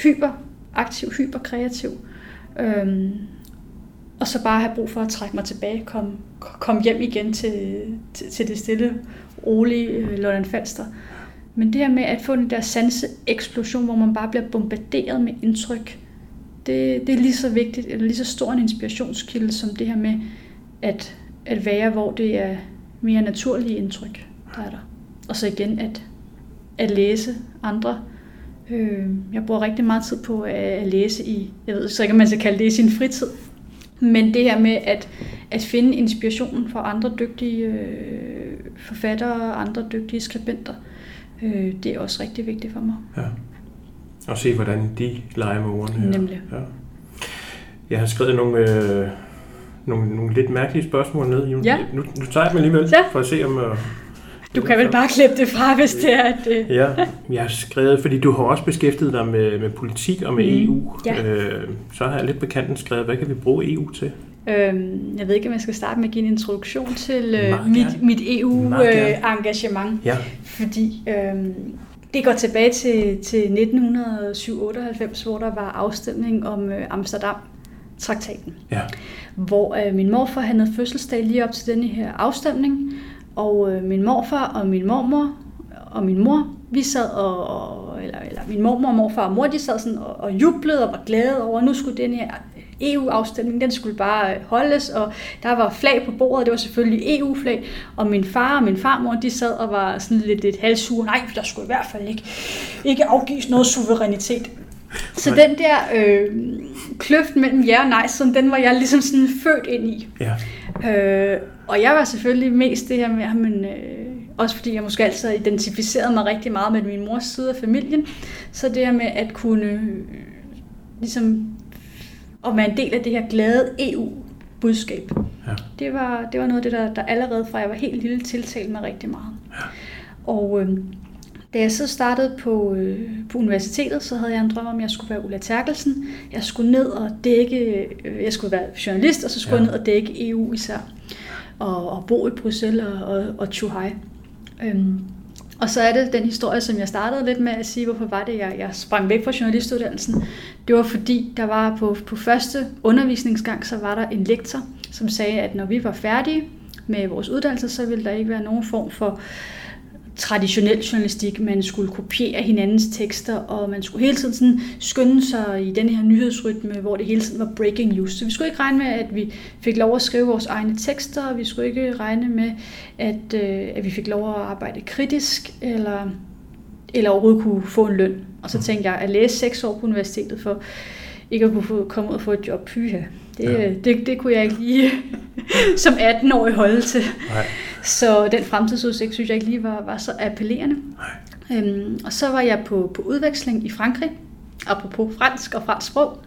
hyperaktiv, hyperkreativ. Øhm, og så bare have brug for at trække mig tilbage, komme kom hjem igen til, til, til det stille, rolige London Lolland Falster. Men det her med at få den der sanse eksplosion, hvor man bare bliver bombarderet med indtryk, det, det er lige så vigtigt, eller lige så stor en inspirationskilde, som det her med at, at være, hvor det er mere naturlige indtryk, der er der. Og så igen at, at læse andre. Øh, jeg bruger rigtig meget tid på at læse i, jeg ved så ikke, om man skal kalde det i sin fritid, men det her med at, at finde inspirationen fra andre dygtige øh, forfattere og andre dygtige skribenter, øh, det er også rigtig vigtigt for mig. Ja. Og se, hvordan de leger med ordene her. Nemlig. Ja. Jeg har skrevet nogle, øh, nogle, nogle lidt mærkelige spørgsmål ned. Nu, Ja. nu, nu tager jeg dem alligevel, Ja. for at se om... Øh, Du kan vel bare klippe det fra, hvis det er, at... Øh, Ja, jeg har skrevet, fordi du har også beskæftiget dig med, med politik og med Mm, EU. ja. Øh, så har jeg lidt bekendt skrevet, hvad kan vi bruge EU til? Øhm, jeg ved ikke, om jeg skal starte med at give en introduktion til øh, mit, mit. EU-engagement. Ja, Fordi øhm, det går tilbage til, til 1997, hvor der var afstemning om øh, Amsterdam-traktaten. ja, Hvor øh, min morfar havde fødselsdag lige op til denne her afstemning. Og øh, min morfar og min mormor og min mor, vi sad og, og eller, eller min mormor og morfar og mor, de sad sådan og, og jublede og var glade over, at nu skulle den her EU-afstemning, den skulle bare øh, holdes, og der var flag på bordet, det var selvfølgelig EU-flag, og min far og min farmor, de sad og var sådan lidt, lidt halvsure, nej, der skulle i hvert fald ikke, ikke afgives noget suverænitet. Så Nej. den der øh, kløft mellem ja og nej, sådan, den var jeg ligesom sådan født ind i. ja, Øh, og jeg var selvfølgelig mest det her med, men, øh, også fordi jeg måske altid identificeret mig rigtig meget med min mors side af familien, så det her med at kunne øh, ligesom at være en del af det her glade EU-budskab, ja. det var, det var noget af det, der, der allerede fra jeg var helt lille tiltalte mig rigtig meget. Og øh, da jeg så startede på, øh, på universitetet, så havde jeg en drøm om, at jeg skulle være Ulla Terkelsen. Jeg skulle ned og dække, øh, jeg skulle være journalist, og så skulle Ja. jeg ned og dække EU især. Og, og bo i Bruxelles og, og, og Chuhai. Øhm, og så er det den historie, som jeg startede lidt med at sige, hvorfor var det, jeg, jeg sprang væk fra journalistuddannelsen. Det var fordi, der var på, på første undervisningsgang, så var der en lektor, som sagde, at når vi var færdige med vores uddannelse, så ville der ikke være nogen form for traditionel journalistik. Man skulle kopiere hinandens tekster, og man skulle hele tiden sådan skynde sig i den her nyhedsrytme, hvor det hele tiden var breaking news. Så vi skulle ikke regne med, at vi fik lov at skrive vores egne tekster, og vi skulle ikke regne med, at, øh, at vi fik lov at arbejde kritisk, eller, eller overhovedet kunne få en løn. Og så tænkte jeg, at læse seks år på universitetet for ikke at kunne få, komme ud og få et job, pyha. Det, Ja. ja. det, det kunne jeg ikke lige som 18-årig holde til. Nej, Så den fremtidsudsigt synes jeg ikke lige var, var så appellerende. nej. Øhm, og så var jeg på, på udveksling i Frankrig, apropos fransk og fransk sprog,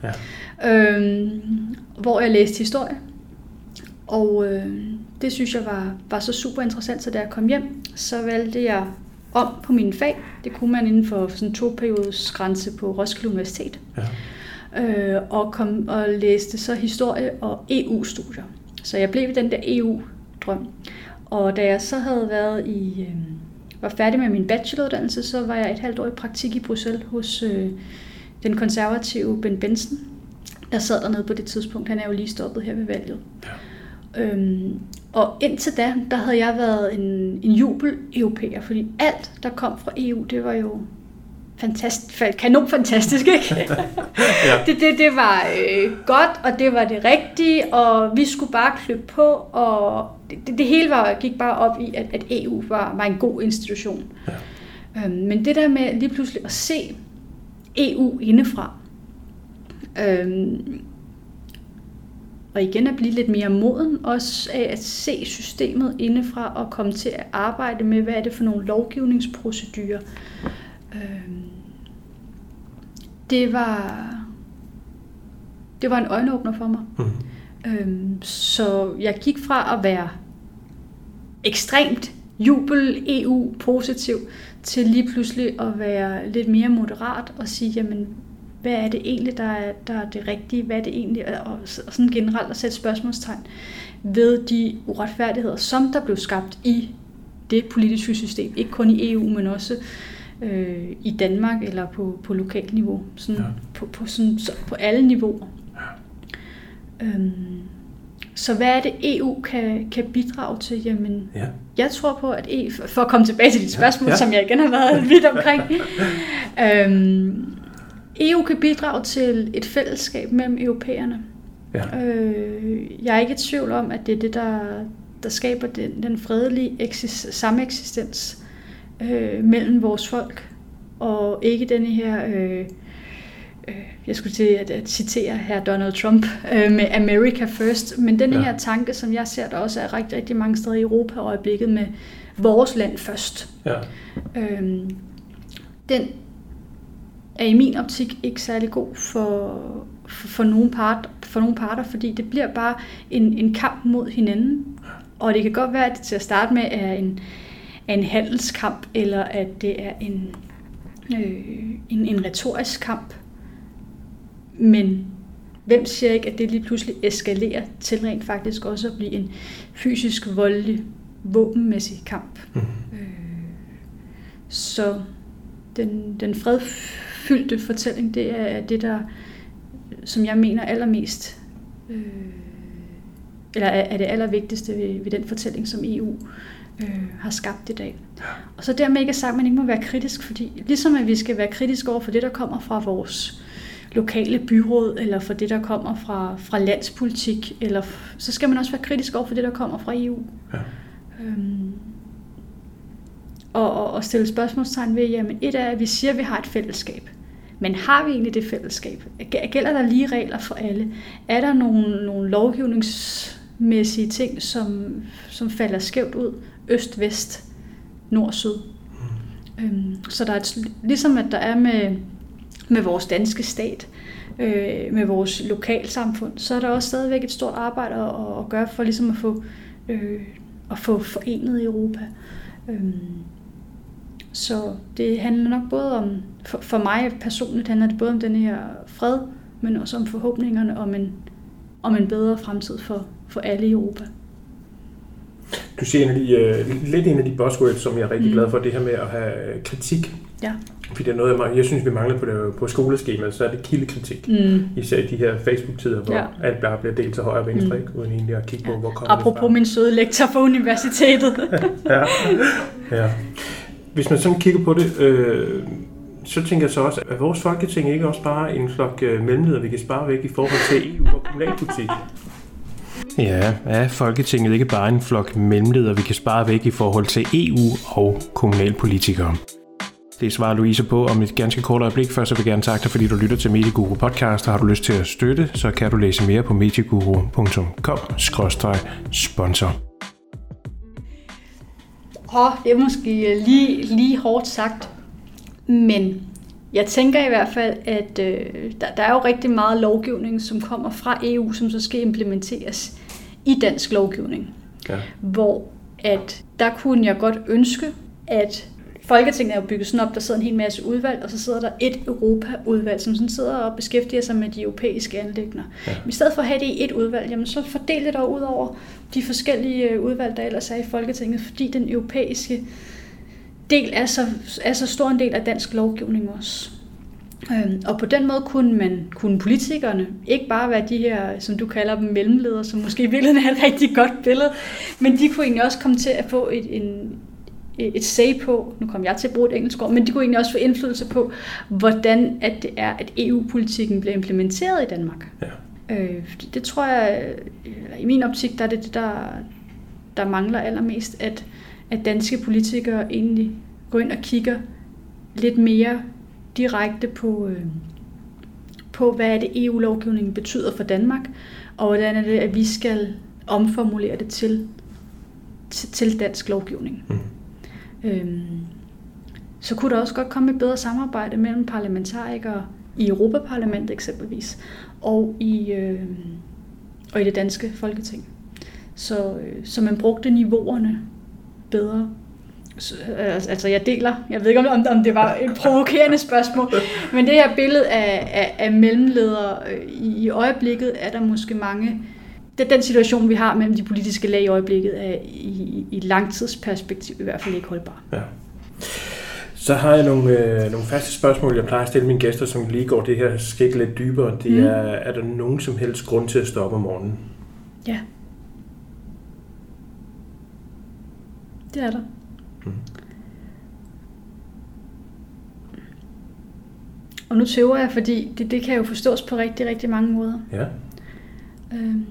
Ja, øhm, hvor jeg læste historie. Og øh, det synes jeg var, var så super interessant, så da jeg kom hjem, så valgte jeg om på mine fag. Det kunne man inden for sådan en to-periodes grænse på Roskilde Universitet. ja, Øh, og, kom, og læste så historie og EU-studier. Så jeg blev i den der EU-drøm. Og da jeg så havde været i, øh, var færdig med min bacheloruddannelse, så var jeg et halvt år i praktik i Bruxelles hos øh, den konservative Ben Benson, der sad dernede på det tidspunkt. Han er jo lige stoppet her ved valget. Ja. Øhm, og indtil da, der havde jeg været en, en jubel-europæer, fordi alt, der kom fra EU, det var jo fantastisk, kanon fantastisk, ikke? ja. det, det, det var øh, godt, og det var det rigtige, og vi skulle bare klø på, og det, det, det hele var, gik bare op i, at, at EU var, var en god institution. Ja. Øhm, men det der med lige pludselig at se EU indefra, øhm, og igen at blive lidt mere moden, også af at se systemet indefra og komme til at arbejde med, hvad er det for nogle lovgivningsprocedurer. Øhm, det var, det var en øjenåbner for mig. Mm. Øhm, så jeg gik fra at være ekstremt jubel EU-positiv, til lige pludselig at være lidt mere moderat og sige, jamen, hvad er det egentlig, der er, der er det rigtige? Hvad er det egentlig? Og, og sådan generelt at sætte spørgsmålstegn ved de uretfærdigheder, som der blev skabt i det politiske system. Ikke kun i EU, men også øh, i Danmark eller på, på lokalt niveau. Sådan, ja. på, på, sådan, så, på alle niveauer. Ja. Øhm, så hvad er det, EU kan, kan bidrage til? Jamen, ja. jeg tror på, at EU, for at komme tilbage til dit spørgsmål, ja. Ja. som jeg igen har været vidt omkring, øhm, EU kan bidrage til et fællesskab mellem europæerne. Ja. Øh, jeg er ikke i tvivl om, at det er det, der, der skaber den, den fredelige eksis, sameksistens øh, mellem vores folk, og ikke denne her... Øh, øh, jeg skulle til at, at citere her Donald Trump øh, med America First, men den ja. her tanke, som jeg ser, der også er rigtig, rigtig mange steder i Europa øjeblikket med vores land først. Ja. Øhm, den er i min optik ikke særlig god for, for, for, nogle, part, for nogle parter, fordi det bliver bare en, en kamp mod hinanden. Og det kan godt være, at det til at starte med er en, er en handelskamp, eller at det er en, øh, en, en retorisk kamp. Men hvem siger ikke, at det lige pludselig eskalerer til rent faktisk også at blive en fysisk voldelig, våbenmæssig kamp. Mm. Øh, så den, den fredfyldte fortælling, det er det, der, som jeg mener allermest, øh, eller er, er det allervigtigste ved, ved den fortælling, som EU øh, har skabt i dag. Og så dermed ikke sagt, at man ikke må være kritisk, fordi ligesom at vi skal være kritisk over for det, der kommer fra vores lokale byråd, eller for det, der kommer fra, fra landspolitik, eller så skal man også være kritisk over for det, der kommer fra EU. Ja. Øhm, og, og, og stille spørgsmålstegn ved, jamen et er, at vi siger, at vi har et fællesskab. Men har vi egentlig det fællesskab? Gælder der lige regler for alle? Er der nogle, nogle lovgivningsmæssige ting, som, som falder skævt ud? Øst, vest, nord, syd. Mm. Øhm, så der er et, ligesom at der er med, med vores danske stat, øh, med vores lokalsamfund, så er der også stadigvæk et stort arbejde at, at gøre for ligesom at få, øh, at få forenet Europa. Øhm, så det handler nok både om, for, for mig personligt handler det både om den her fred, men også om forhåbningerne om en, om en bedre fremtid for, for alle i Europa. Du siger en af de, uh, lidt en af de buzzwords, som jeg er rigtig mm. glad for, det her med at have kritik. Ja. Fordi det er noget, jeg, jeg synes, vi mangler på, det, på skoleskemaet, så er det kildekritik. Mm. Især i de her Facebook-tider, hvor ja. alt bare bliver delt til højre og venstre, mm. ikke? uden egentlig at kigge på, ja. hvor kommer Apropos det fra. min søde lektor for universitetet. ja. ja. Hvis man sådan kigger på det, øh, så tænker jeg så også, at vores folketing ikke også bare en flok øh, mellemleder, vi kan spare væk i forhold til EU og kommunalpolitik? Ja, er Folketinget ikke bare en flok mellemleder, vi kan spare væk i forhold til EU og kommunalpolitikere? Det svarer Louise på om et ganske kort øjeblik. Først så vil jeg gerne takke dig, fordi du lytter til Medieguru podcast, og har du lyst til at støtte, så kan du læse mere på medieguru.com-sponsor. Oh, det er måske øh, lige, lige hårdt sagt, men jeg tænker i hvert fald, at øh, der, der er jo rigtig meget lovgivning, som kommer fra EU, som så skal implementeres i dansk lovgivning. Ja. Hvor at der kunne jeg godt ønske, at Folketinget er jo bygget sådan op, der sidder en hel masse udvalg, og så sidder der et Europa-udvalg, som sådan sidder og beskæftiger sig med de europæiske anlægner. Ja. I stedet for at have det i et udvalg, jamen så fordel det dog ud over de forskellige øh, udvalg, der ellers er i Folketinget, fordi den europæiske del er så, er så stor en del af dansk lovgivning også. Øhm, og på den måde kunne man, kunne politikerne ikke bare være de her, som du kalder dem, mellemledere, som måske i virkeligheden er et rigtig godt billede, men de kunne egentlig også komme til at få et, en, et say på, nu kommer jeg til at bruge et engelsk ord, men de kunne egentlig også få indflydelse på, hvordan at det er, at EU-politikken bliver implementeret i Danmark. Ja. Øh, det tror jeg, i min optik, der er det det, der, der mangler allermest, at, at danske politikere egentlig går ind og kigger lidt mere direkte på, øh, på, hvad er det EU-lovgivningen betyder for Danmark, og hvordan er det, at vi skal omformulere det til, til, til dansk lovgivning. Mm. Øhm, så kunne der også godt komme et bedre samarbejde mellem parlamentarikere i Europaparlamentet eksempelvis, og i, øh, og i det danske folketing. Så, øh, så man brugte niveauerne bedre. Øh, altså jeg deler, jeg ved ikke om, om det var et provokerende spørgsmål, men det her billede af, af, af mellemledere øh, i, i øjeblikket er der måske mange, det, den situation vi har mellem de politiske lag i øjeblikket er i, i langtidsperspektiv i hvert fald ikke holdbar. Ja. Så har jeg nogle, øh, nogle faste spørgsmål, jeg plejer at stille mine gæster, som lige går det her skik lidt dybere. Det mm. er, er der nogen som helst grund til at stoppe om morgenen? Ja. Det er der. Og nu tøver jeg, fordi det, det kan jo forstås på rigtig, rigtig mange måder. Ja. Øhm,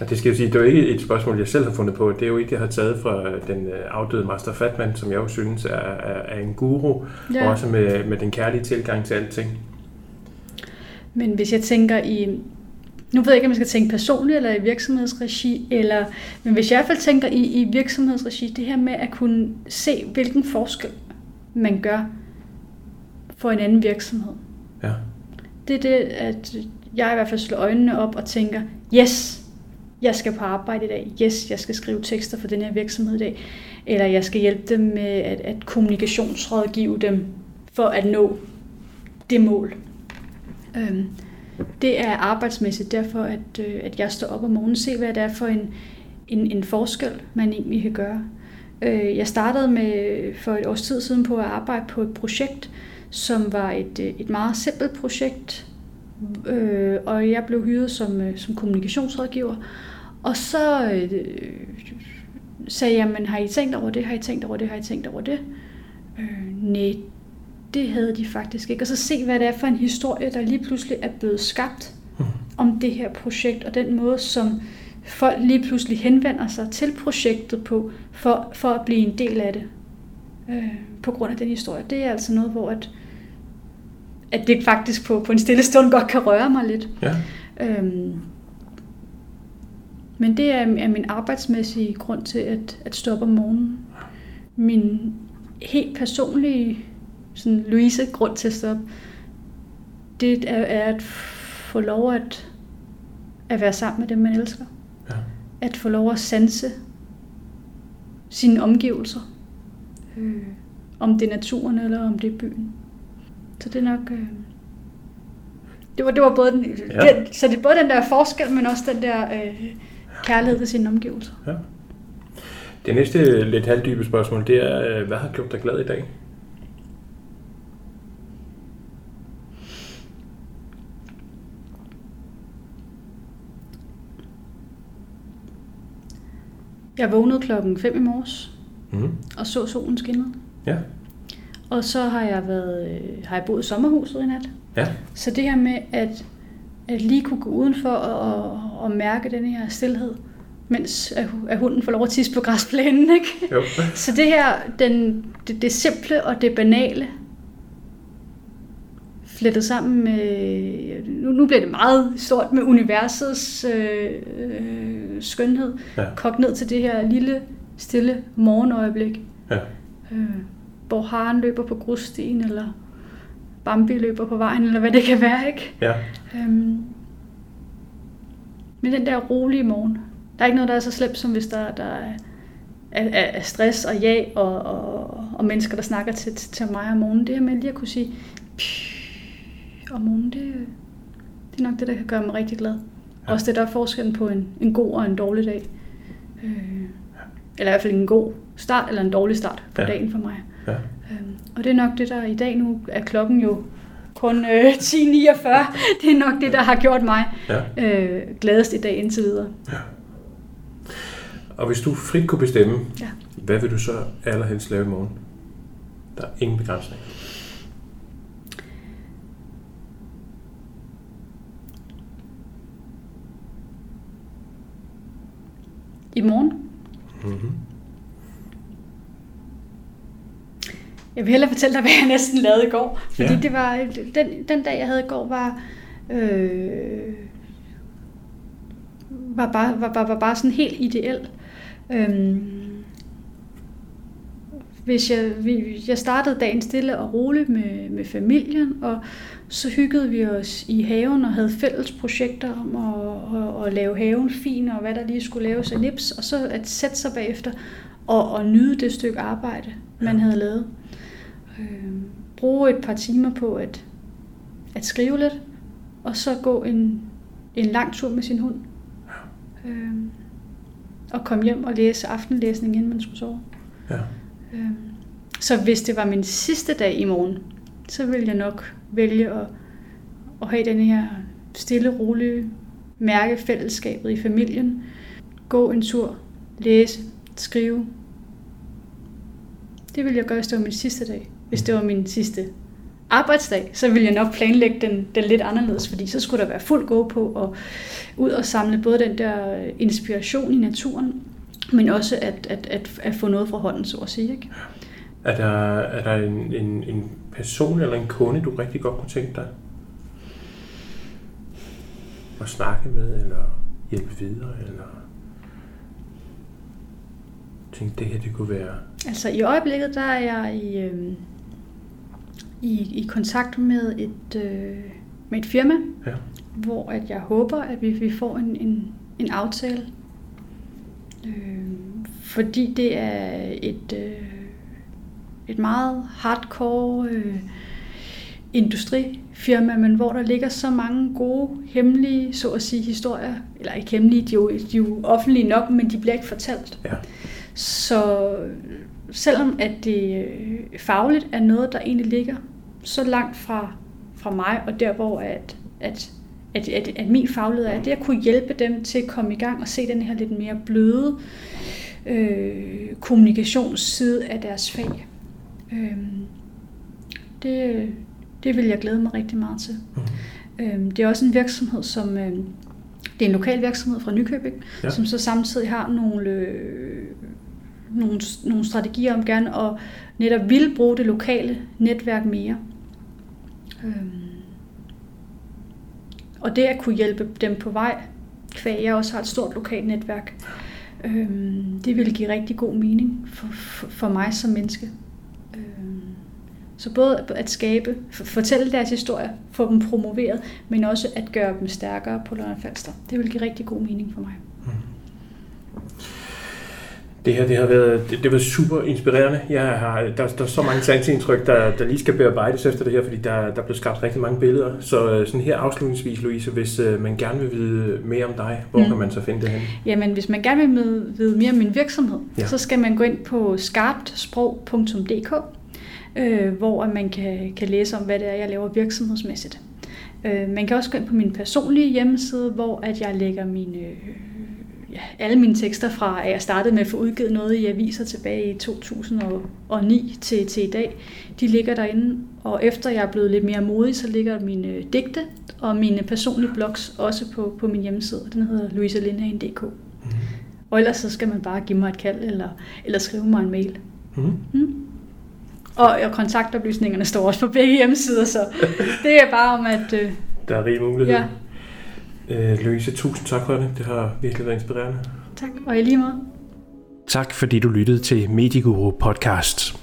og det skal jeg sige, det er jo ikke et spørgsmål, jeg selv har fundet på. Det er jo ikke, jeg har taget fra den øh, afdøde Master Fatman, som jeg jo synes er, er, er en guru, ja. og også med, med den kærlige tilgang til alting. Men hvis jeg tænker i, nu ved jeg ikke, om jeg skal tænke personligt eller i virksomhedsregi, eller, men hvis jeg i hvert fald tænker i, i virksomhedsregi, det her med at kunne se, hvilken forskel man gør for en anden virksomhed. Ja. Det er det, at jeg i hvert fald slår øjnene op og tænker, yes, jeg skal på arbejde i dag, yes, jeg skal skrive tekster for den her virksomhed i dag, eller jeg skal hjælpe dem med at, at kommunikationsrådgive dem for at nå det mål. Øhm, det er arbejdsmæssigt derfor, at, øh, at jeg står op om morgenen og ser, hvad det er for en, en, en forskel, man egentlig kan gøre. Øh, jeg startede med for et års tid siden på at arbejde på et projekt, som var et, øh, et meget simpelt projekt, øh, og jeg blev hyret som, øh, som kommunikationsrådgiver. Og så øh, sagde jeg, men har I tænkt over det, har I tænkt over det, har I tænkt over det? Øh, nej, det havde de faktisk ikke. Og så se, hvad det er for en historie, der lige pludselig er blevet skabt mm. om det her projekt, og den måde, som folk lige pludselig henvender sig til projektet på, for, for at blive en del af det, øh, på grund af den historie. Det er altså noget, hvor at, at det faktisk på, på en stille stund godt kan røre mig lidt. Ja. Øhm, men det er, er min arbejdsmæssige grund til at, at stoppe om morgenen. Min helt personlige sådan Louise grund til at stoppe, det er, er at få lov at, at være sammen med dem, man elsker. Ja. At få lov at sanse sine omgivelser. Øh, om det er naturen, eller om det er byen. Så det er nok... Øh, det var, det var både den, ja. det, så det er både den der forskel, men også den der øh, kærlighed til sine omgivelser. Ja. Det næste lidt halvdybe spørgsmål, det er, øh, hvad har gjort dig glad i dag? Jeg vågnede klokken 5 i morges mm. og så solen skinne. Ja. Og så har jeg været, øh, har jeg boet i sommerhuset i nat. Ja. Så det her med at, at lige kunne gå udenfor og, og, og mærke den her stillhed, mens at hunden får lov at tisse på græsplænen. Ikke? Jo. Så det her, den, det, det simple og det banale, flettet sammen med, nu, nu bliver det meget stort med universets øh, øh, skønhed, ja. kogt ned til det her lille, stille morgenøjeblik, ja. øh, hvor haren løber på grusstien, eller Bambi løber på vejen, eller hvad det kan være, ikke? Ja. Øhm, med den der rolige morgen. Der er ikke noget, der er så slemt, som hvis der, der er, er, er stress og ja og, og, og mennesker, der snakker til, til mig om morgenen. Det her med lige at kunne sige, om morgenen, det, det er nok det, der kan gøre mig rigtig glad. Ja. Også det, der er forskellen på en, en god og en dårlig dag. Øh, eller i hvert fald en god start, eller en dårlig start på ja. dagen for mig. Ja. Øhm, og det er nok det, der i dag nu er klokken jo kun øh, 10.49. Det er nok det, der har gjort mig ja. øh, gladest i dag indtil videre. Ja. Og hvis du frit kunne bestemme, ja. hvad vil du så allerhelst lave i morgen? Der er ingen begrænsning. I morgen? Mm-hmm. Jeg vil hellere fortælle dig, hvad jeg næsten lavede i går. Fordi Ja. det var, den, den dag, jeg havde i går, var, øh, var, bare, var, var, var bare sådan helt ideel. Øhm, hvis jeg, vi, jeg startede dagen stille og roligt med, med familien, og så hyggede vi os i haven og havde fælles projekter om at, at, at lave haven fin, og hvad der lige skulle laves af nips, og så at sætte sig bagefter og, og nyde det stykke arbejde, man havde lavet. Øh, bruge et par timer på at, at skrive lidt, og så gå en, en lang tur med sin hund. Øh, og komme hjem og læse aftenlæsning, inden man skulle sove. Ja. Øh, så hvis det var min sidste dag i morgen, så ville jeg nok vælge at, at have den her stille, rolige mærke fællesskabet i familien. Gå en tur, læse, skrive. Det ville jeg gøre, hvis det var min sidste dag. Hvis det var min sidste arbejdsdag, så ville jeg nok planlægge den, den lidt anderledes, fordi så skulle der være fuld gå på og ud og samle både den der inspiration i naturen, men også at, at, at, at få noget fra hånden, så at sige. Ikke? Er der, er der en, en, en person eller en kunde, du rigtig godt kunne tænke dig at snakke med, eller hjælpe videre, eller tænke, det her det kunne være... Altså i øjeblikket, der er jeg i, øh, i, i kontakt med et, øh, med et firma, Ja. hvor at jeg håber, at vi, vi får en, en, en aftale. Øh, fordi det er et, øh, et meget hardcore øh, industrifirma, men hvor der ligger så mange gode, hemmelige, så at sige, historier. Eller ikke hemmelige, de er jo, de er jo offentlige nok, men de bliver ikke fortalt. Ja. Så selvom at det øh, fagligt er noget, der egentlig ligger så langt fra, fra mig, og der hvor at, at, at, at, at min faglighed er, det at kunne hjælpe dem til at komme i gang og se den her lidt mere bløde øh, kommunikationsside af deres fag. Øh, det, det vil jeg glæde mig rigtig meget til. Mm. Øh, det er også en virksomhed, som... Øh, det er en lokal virksomhed fra Nykøbing, ja. som så samtidig har nogle, øh, nogle, nogle strategier om gerne at netop vil bruge det lokale netværk mere. Øhm. Og det at kunne hjælpe dem på vej, kvæg jeg også har et stort lokalt netværk, øhm, det ville give rigtig god mening for, for, for mig som menneske. Øhm. Så både at skabe, fortælle deres historie, få dem promoveret, men også at gøre dem stærkere på Lolland Falster. Det vil give rigtig god mening for mig. Mm. Det her det har været, det, det var super inspirerende. Jeg har, der, der er så mange sansindtryk, der, der lige skal bearbejdes efter det her, fordi der, der er blevet skabt rigtig mange billeder. Så øh, sådan her afslutningsvis, Louise, hvis øh, man gerne vil vide mere om dig, hvor mm. Kan man så finde det hen? Jamen, hvis man gerne vil vide mere om min virksomhed, ja. så skal man gå ind på skarptsprog.dk, øh, hvor man kan, kan læse om, hvad det er, jeg laver virksomhedsmæssigt. Øh, man kan også gå ind på min personlige hjemmeside, hvor at jeg lægger mine, øh, ja, alle mine tekster fra, at jeg startede med at få udgivet noget i aviser tilbage i 2009 til, til i dag. De ligger derinde, og efter jeg er blevet lidt mere modig, så ligger mine øh, digte og mine personlige blogs også på, på min hjemmeside. Den hedder louisalindhagen.dk. Og ellers så skal man bare give mig et kald, eller, eller skrive mig en mail. Mm. Mm. Og, og kontaktoplysningerne står også på begge hjemmesider, så det er bare om, at... Øh, Der er rig mulighed. Ja. Øh, Louise, tusind tak for det. Det har virkelig været inspirerende. tak, og i lige måde. Tak fordi du lyttede til Medieguru Podcast.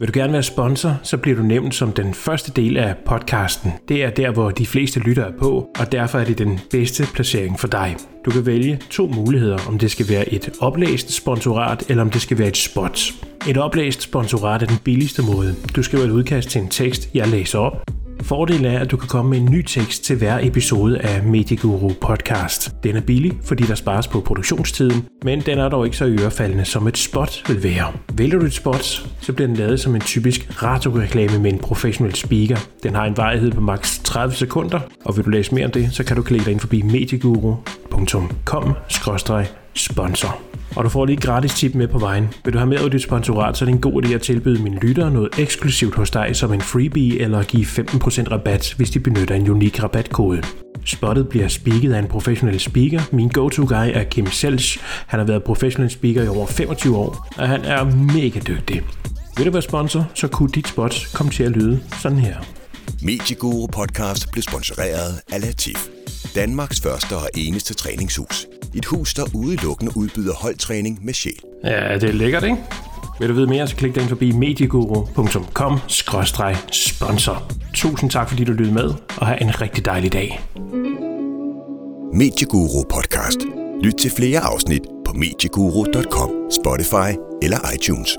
Vil du gerne være sponsor, så bliver du nævnt som den første del af podcasten. Det er der, hvor de fleste lytter er på, og derfor er det den bedste placering for dig. Du kan vælge to muligheder, om det skal være et oplæst sponsorat, eller om det skal være et spot. Et oplæst sponsorat er den billigste måde. Du skriver et udkast til en tekst, jeg læser op, Fordelen er, at du kan komme med en ny tekst til hver episode af Medieguru Podcast. Den er billig, fordi der spares på produktionstiden, men den er dog ikke så ørefaldende, som et spot vil være. Vælger du et spot, så bliver den lavet som en typisk radioreklame med en professionel speaker. Den har en varighed på maks 30 sekunder, og vil du læse mere om det, så kan du klikke dig ind forbi medieguru.com sponsor. Og du får lige gratis tip med på vejen. Vil du have med dit sponsorat, så er det en god idé at tilbyde mine lyttere noget eksklusivt hos dig som en freebie, eller give 15% rabat, hvis de benytter en unik rabatkode. Spottet bliver speaket af en professionel speaker. Min go-to guy er Kim Selch. Han har været professionel speaker i over 25 år, og han er mega dygtig. Vil du være sponsor, så kunne dit spot komme til at lyde sådan her. Medieguru podcast blev sponsoreret af Latif. Danmarks første og eneste træningshus. Et hus, der udelukkende udbyder holdtræning med sjæl. Ja, det er lækkert, ikke? Vil du vide mere, så klik dig ind forbi medieguru.com-sponsor. Tusind tak, fordi du lyttede med, og have en rigtig dejlig dag. Medieguru podcast. Lyt til flere afsnit på medieguru.com, Spotify eller iTunes.